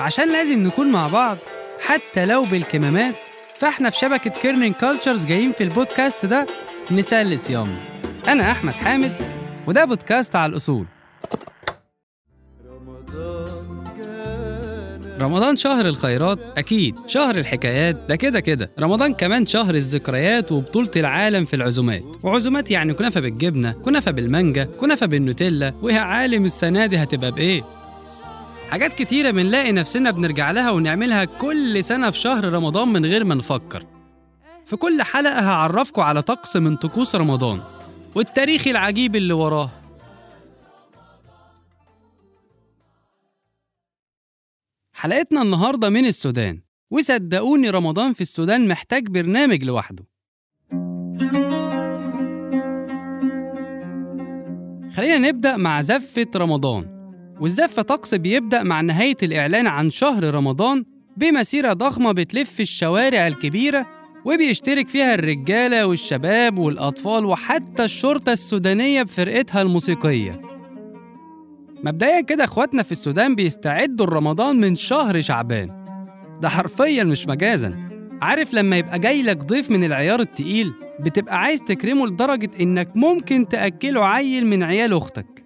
عشان لازم نكون مع بعض حتى لو بالكمامات فاحنا في شبكة Kerning Cultures جايين في البودكاست ده نسلي صيام أنا أحمد حامد وده بودكاست على الأصول. رمضان شهر الخيرات أكيد شهر الحكايات ده كده كده. رمضان كمان شهر الذكريات وبطولة العالم في العزومات. وعزومات يعني كنافة بالجبنة كنافة بالمانجا كنافة بالنوتيلا. ويا عالم السنة دي هتبقى بإيه؟ حاجات كتيرة بنلاقي نفسنا بنرجع لها ونعملها كل سنة في شهر رمضان من غير ما نفكر. في كل حلقة هعرفكم على طقس من طقوس رمضان. والتاريخ العجيب اللي وراه. حلقتنا النهاردة من السودان. وصدقوني رمضان في السودان محتاج برنامج لوحده. خلينا نبدأ مع زفة رمضان. والزفة طقس بيبدأ مع نهاية الإعلان عن شهر رمضان بمسيرة ضخمة بتلف الشوارع الكبيرة وبيشترك فيها الرجالة والشباب والأطفال وحتى الشرطة السودانية بفرقتها الموسيقية. مبدئيا كده إخواتنا في السودان بيستعدوا لرمضان من شهر شعبان. ده حرفيا مش مجازا. عارف لما يبقى جاي لك ضيف من العيار التقيل بتبقى عايز تكرمه لدرجة إنك ممكن تأكله عيل من عيال أختك.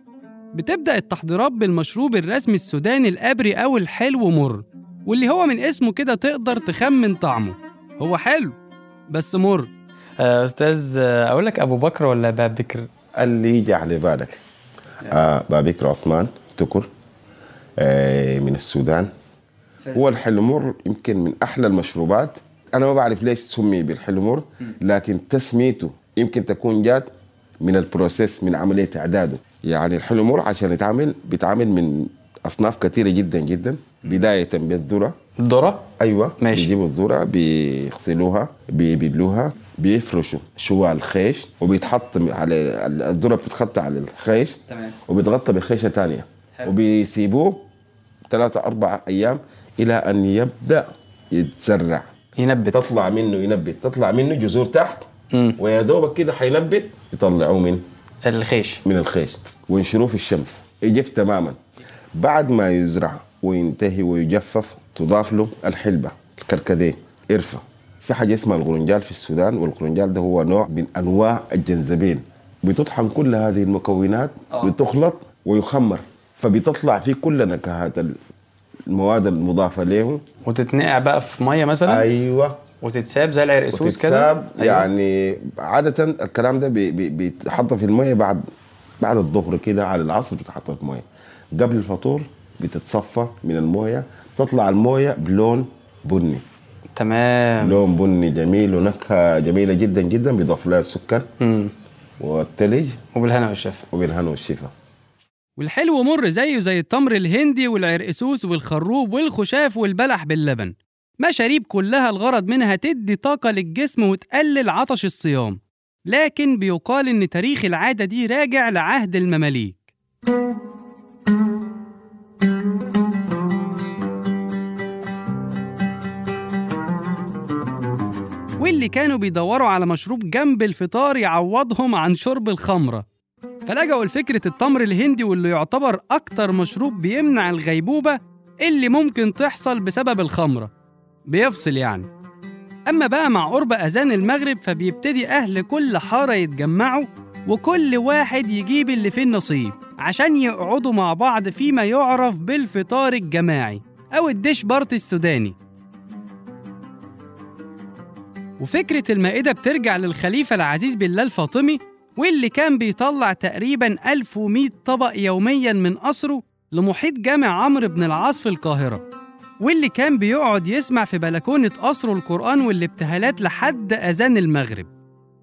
بتبدأ التحضيرات بالمشروب الرسمي السوداني الأبري أو الحلو مر واللي هو من اسمه كده تقدر تخمن طعمه. هو حلو بس مر. آه، أستاذ آه، أقول لك أبو بكر ولا باب بكر؟ اللي يجي على بالك. آه بابكر عثمان تكر آه من السودان. هو الحلمر يمكن من أحلى المشروبات. أنا ما بعرف ليش سمي بالحلمر لكن تسميته يمكن تكون جات من البروسيس من عملية إعداده. يعني الحلمر عشان يتعمل بيتعمل من أصناف كثيرة جدا جدا. بداية بالذرة. الذرة؟ أيوه. ماشي. بيجيبوا الذرة بيغسلوها بيبلوها بيفرشوا. شوى الخيش؟ وبيتحط على الذرة بتتخطى على الخيش. تمام. وبيتغطى بخيشة ثانية. وبيسيبوه ثلاثة أربع أيام إلى أن يبدأ يتزرع. ينبت. تطلع منه ينبت. تطلع منه جذور تحت. ويا دوبك كده حينبت يطلعوه من الخيش. من الخيش. وينشروه في الشمس. يجف تماما. بعد ما يزرع وينتهي ويجفف تضاف له الحلبة الكركديه قرفة. في حاجة اسمها الغرنجال في السودان والغرنجال ده هو نوع من أنواع الجنزبيل. بتطحن كل هذه المكونات بتخلط ويخمر فبتطلع فيه كل نكهات المواد المضافة له. وتتنقع بقى في مية مثلا؟ أيوة. وتتساب زي العرقسوس كده؟ وتتساب يعني عادة الكلام ده بي- بي- بيتحط في المية بعد بعد الظهر كده على العصر بتحط في المية. قبل الفطور بتتصفى من الموية تطلع الموية بلون بني. تمام. لون بني جميل ونكهة جميلة جدا جدا بيضاف لها السكر مم. والثلج وبالهنا والشفا. وبالهنا والشفا. والحلو مر زيه زي التمر الهندي والعرقسوس والخروب والخشاف والبلح باللبن. مشاريب كلها الغرض منها تدي طاقة للجسم وتقلل عطش الصيام. لكن بيقال إن تاريخ العادة دي راجع لعهد المماليك. واللي كانوا بيدوروا على مشروب جنب الفطار يعوضهم عن شرب الخمرة. فلجأوا لفكرة التمر الهندي واللي يعتبر أكتر مشروب بيمنع الغيبوبة اللي ممكن تحصل بسبب الخمرة. بيفصل يعني. أما بقى مع قرب أذان المغرب فبيبتدي أهل كل حارة يتجمعوا وكل واحد يجيب اللي فيه النصيب عشان يقعدوا مع بعض فيما يعرف بالفطار الجماعي أو الديش بارتي السوداني. وفكرة المائدة بترجع للخليفة العزيز بالله الفاطمي واللي كان بيطلع تقريبا 1100 طبق يوميا من قصره لمحيط جامع عمرو بن العاص في القاهرة واللي كان بيقعد يسمع في بلكونة قصره القرآن والابتهالات لحد أذان المغرب.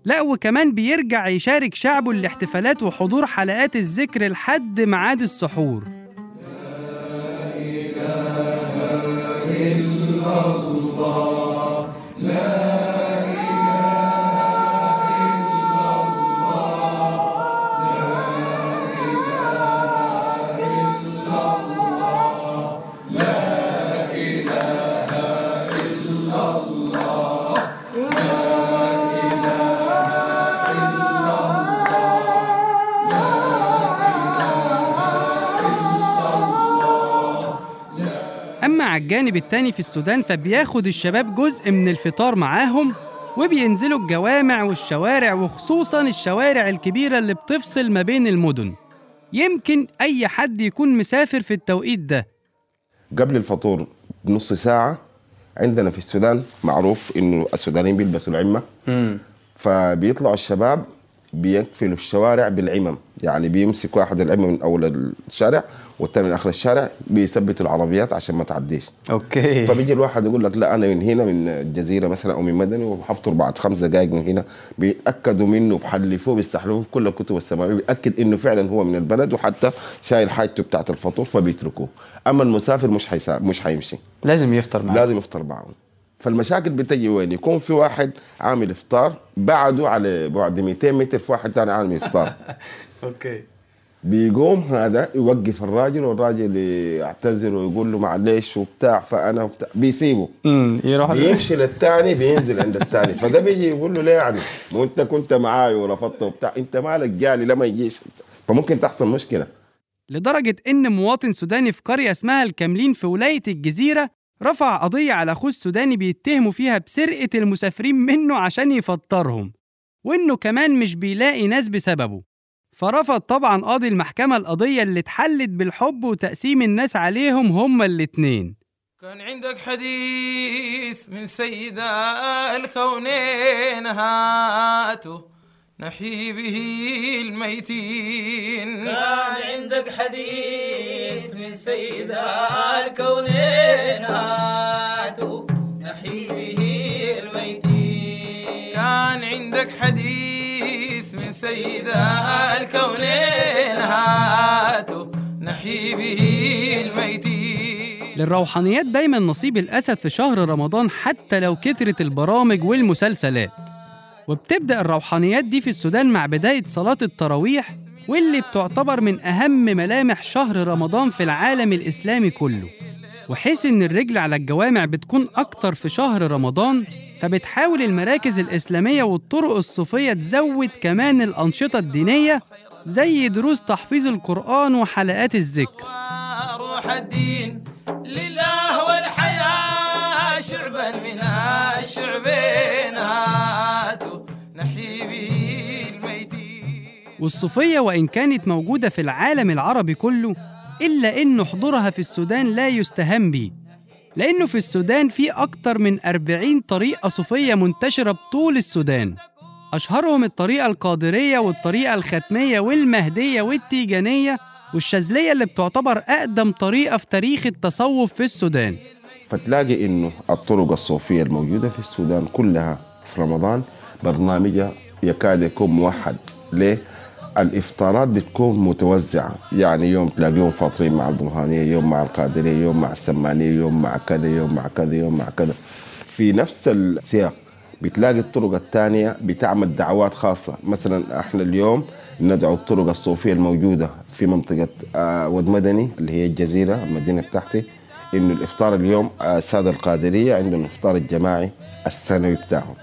لا وكمان بيرجع يشارك شعبه الاحتفالات وحضور حلقات الذكر لحد ميعاد السحور. لا إله إلا الله. الجانب التاني في السودان فبياخد الشباب جزء من الفطار معاهم وبينزلوا الجوامع والشوارع وخصوصا الشوارع الكبيرة اللي بتفصل ما بين المدن. يمكن أي حد يكون مسافر في التوقيت ده. قبل الفطور بنص ساعة عندنا في السودان معروف إنه السودانيين بيلبسوا العمة. فبيطلعوا الشباب بيقفلوا الشوارع بالعمم. يعني بيمسك واحد العمة من اول الشارع والثاني من آخر الشارع بيثبتوا العربيات عشان ما تعديش. أوكي. فبيجي الواحد يقول لك لا أنا من هنا من الجزيرة مثلا أو من مدني وحفطر بعد خمس دقائق من هنا. بيأكدوا منه بحلفوه بيستحلفوه في كل الكتب السماوية بيأكد إنه فعلا هو من البلد وحتى شايل حاجته بتاعت الفطور فبيتركوه. أما المسافر مش حيسا... مش حيمشي. لازم يفطر معاه لازم يفطر معهم فالمشاكل بتجي وين؟ يكون في واحد عامل إفطار بعده على بعد 200 متر في واحد ثاني عامل إفطار. أوكي. بيقوم هذا يوقف الراجل والراجل يعتذر ويقول له معلش وبتاع فأنا وبتاع بيسيبه. امم يروح بيمشي للثاني بينزل عند الثاني فده بيجي يقول له ليه يعني؟ مو أنت كنت معاي ورفضت وبتاع أنت مالك جالي لما يجيش؟ فممكن تحصل مشكلة. لدرجة إن مواطن سوداني في قرية اسمها الكاملين في ولاية الجزيرة رفع قضية على أخوه السوداني بيتهموا فيها بسرقة المسافرين منه عشان يفطرهم وإنه كمان مش بيلاقي ناس بسببه. فرفض طبعا قاضي المحكمة القضية اللي اتحلت بالحب وتقسيم الناس عليهم هما الاتنين. كان عندك حديث من سيدة الكونين هاتوا نحيي به الميتين. كان عندك حديث من سيدة الكونين هاتوا نحيي به الميتين. كان عندك حديث من سيدة الكونين هاتوا نحيي به الميتين. للروحانيات دايما نصيب الأسد في شهر رمضان حتى لو كترت البرامج والمسلسلات. وبتبدأ الروحانيات دي في السودان مع بداية صلاة التراويح واللي بتعتبر من أهم ملامح شهر رمضان في العالم الإسلامي كله. وحيث إن الرجل على الجوامع بتكون أكتر في شهر رمضان فبتحاول المراكز الإسلامية والطرق الصوفية تزود كمان الأنشطة الدينية زي دروس تحفيظ القرآن وحلقات الذكر. روح الدين لله. والصوفية وإن كانت موجودة في العالم العربي كله إلا إن حضورها في السودان لا يستهان بيه لأنه في السودان في أكتر من 40 طريقة صوفية منتشرة بطول السودان. أشهرهم الطريقة القادرية والطريقة الختمية والمهدية والتيجانية والشاذلية اللي بتعتبر أقدم طريقة في تاريخ التصوف في السودان. فتلاقي إنه الطرق الصوفية الموجودة في السودان كلها في رمضان برنامجها يكاد يكون موحد. ليه؟ الإفطارات بتكون متوزعة. يعني يوم تلاقيهم فاطرين مع البرهانية يوم مع القادرية يوم مع السمانية يوم مع كذا يوم مع كذا يوم مع كذا. في نفس السياق بتلاقي الطرق الثانية بتعمل دعوات خاصة. مثلا إحنا اليوم ندعو الطرق الصوفية الموجودة في منطقة آه، ود مدني اللي هي الجزيرة المدينة بتاعتي إنه الإفطار اليوم آه، السادة القادرية عندهم الافطار الجماعي السنوي بتاعهم.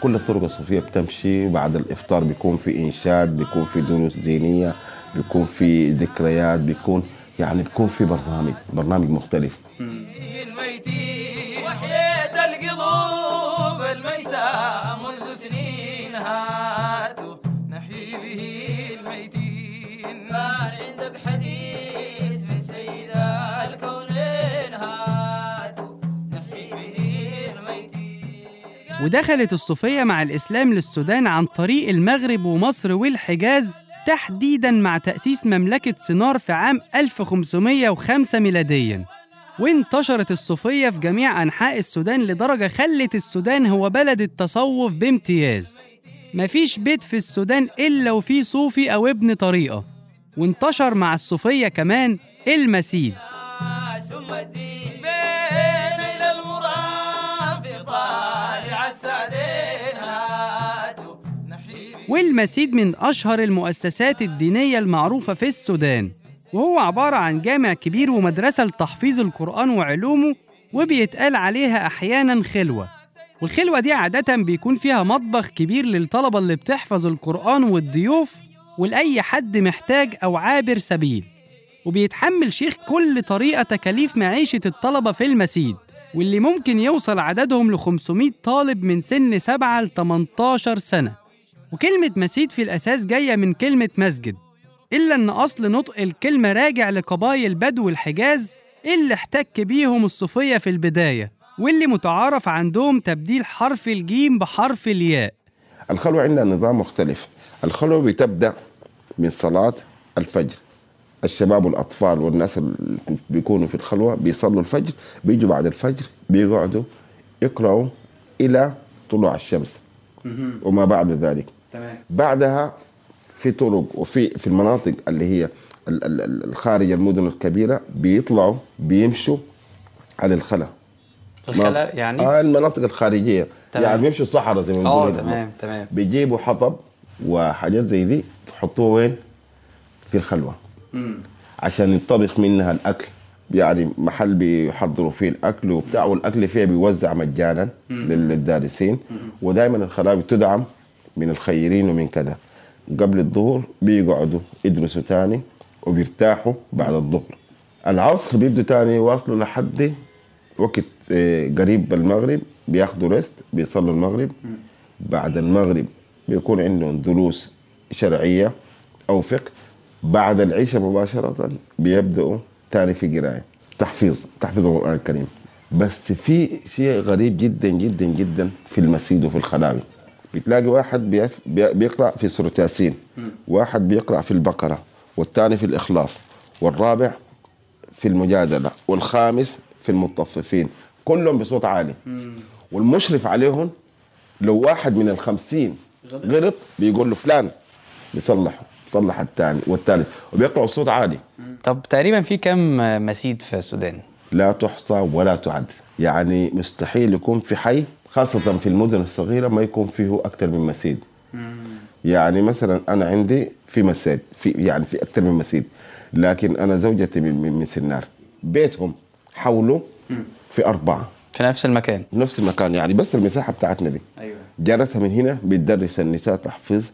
كل الطرق الصوفية بتمشي. بعد الإفطار بيكون في إنشاد بيكون في دروس دينية بيكون في ذكريات بيكون يعني بيكون في برنامج برنامج مختلف. القلوب الميتة منذ سنين ودخلت الصوفية مع الإسلام للسودان عن طريق المغرب ومصر والحجاز تحديدا مع تأسيس مملكة صنار في عام 1505 ميلاديا. وانتشرت الصوفية في جميع أنحاء السودان لدرجة خلت السودان هو بلد التصوف بامتياز. مفيش بيت في السودان إلا وفيه صوفي أو ابن طريقة. وانتشر مع الصوفية كمان المسيد. والمسيد من أشهر المؤسسات الدينية المعروفة في السودان. وهو عبارة عن جامع كبير ومدرسة لتحفيظ القرآن وعلومه وبيتقال عليها أحيانا خلوة. والخلوة دي عادة بيكون فيها مطبخ كبير للطلبة اللي بتحفظ القرآن والضيوف ولأي حد محتاج أو عابر سبيل. وبيتحمل شيخ كل طريقة تكاليف معيشة الطلبة في المسيد واللي ممكن يوصل عددهم ل 500 طالب من سن 7 ل 18 سنة. وكلمة مسيد في الأساس جاية من كلمة مسجد إلا إن أصل نطق الكلمة راجع لقبائل بدو الحجاز اللي احتك بيهم الصوفية في البداية واللي متعارف عندهم تبديل حرف الجيم بحرف الياء. الخلوة عندنا نظام مختلف. الخلوة بتبدأ من صلاة الفجر. الشباب والأطفال والناس اللي بيكونوا في الخلوة بيصلوا الفجر بيجوا بعد الفجر بيقعدوا يقرأوا إلى طلوع الشمس. وما بعد ذلك. تمام. بعدها في طرق وفي في المناطق اللي هي ال- ال- ال- الخارج المدن الكبيرة بيطلعوا بيمشوا على الخلا. الخلا يعني؟ آه المناطق الخارجية. تمام. يعني بيمشوا الصحراء زي ما آه بنقول تمام. تمام. بيجيبوا حطب وحاجات زي دي يحطوها وين؟ في الخلوة. عشان ينطبخ منها الأكل. يعني محل بيحضروا فيه الأكل وبتاع والأكل فيها بيوزع مجانا للدارسين. ودائما الخلاوي تدعم من الخيرين ومن كذا. قبل الظهر بيقعدوا يدرسوا تاني وبيرتاحوا بعد الظهر. العصر بيبدوا تاني يواصلوا لحد وقت آه، قريب المغرب بياخدوا ريست بيصلوا المغرب. بعد المغرب بيكون عندهم دروس شرعية أو فقه. بعد العشاء مباشرة بيبدأوا تاني في قراية تحفيظ تحفيظ القرآن الكريم. بس في شيء غريب جدا جدا جدا في المسيد وفي الخلاوي. بتلاقي واحد بيف بي- بيقرأ في سورة ياسين واحد بيقرأ في البقرة والثاني في الإخلاص والرابع في المجادلة والخامس في المطففين كلهم بصوت عالي. والمشرف عليهم لو واحد من الخمسين غلط. بيقول له فلان بيصلحه صلح الثاني والثالث وبيقرأوا بصوت عالي. طب تقريبا في كام مسيد في السودان؟ لا تحصى ولا تعد. يعني مستحيل يكون في حي خاصة في المدن الصغيرة ما يكون فيه أكثر من مسيد يعني مثلا أنا عندي في مسجد في يعني في أكثر من مسجد لكن أنا زوجتي من, من, سنار. بيتهم حوله في أربعة. في نفس المكان. في نفس المكان يعني بس المساحة بتاعتنا دي. أيوه. جارتها من هنا بتدرس النساء تحفيظ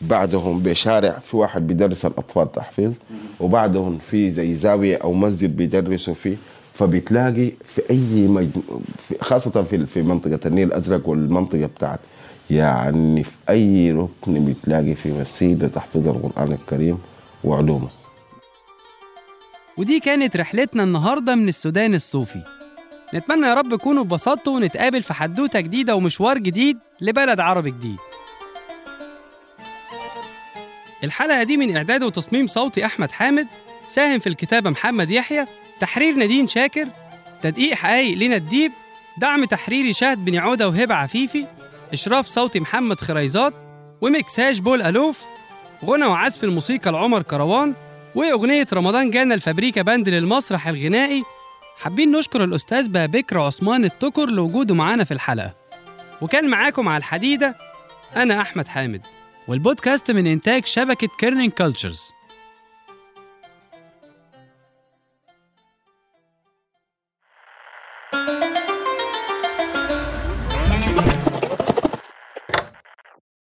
بعدهم بشارع في واحد بيدرس الأطفال تحفيظ وبعدهم في زي زاوية أو مسجد بيدرسوا فيه. فبتلاقي في أي مج... في خاصة في في منطقة النيل الأزرق والمنطقة بتاعت يعني في أي ركن بتلاقي في مسجد لتحفيظ القرآن الكريم وعلومه. ودي كانت رحلتنا النهاردة من السودان الصوفي. نتمنى يا رب تكونوا اتبسطتوا ونتقابل في حدوتة جديدة ومشوار جديد لبلد عربي جديد. الحلقة دي من إعداد وتصميم صوتي أحمد حامد ساهم في الكتابة محمد يحيى تحرير نادين شاكر تدقيق حقايق لينا الديب دعم تحريري شهد بن عودة وهبة عفيفي إشراف صوتي محمد خريزات ومكساج بول ألوف غنى وعزف الموسيقى لعمر كروان وأغنية رمضان جانا الفابريكا باند للمسرح الغنائي. حابين نشكر الأستاذ بابكر عثمان التكر لوجوده معانا في الحلقة. وكان معاكم على الحديدة أنا أحمد حامد والبودكاست من إنتاج شبكة Kerning Cultures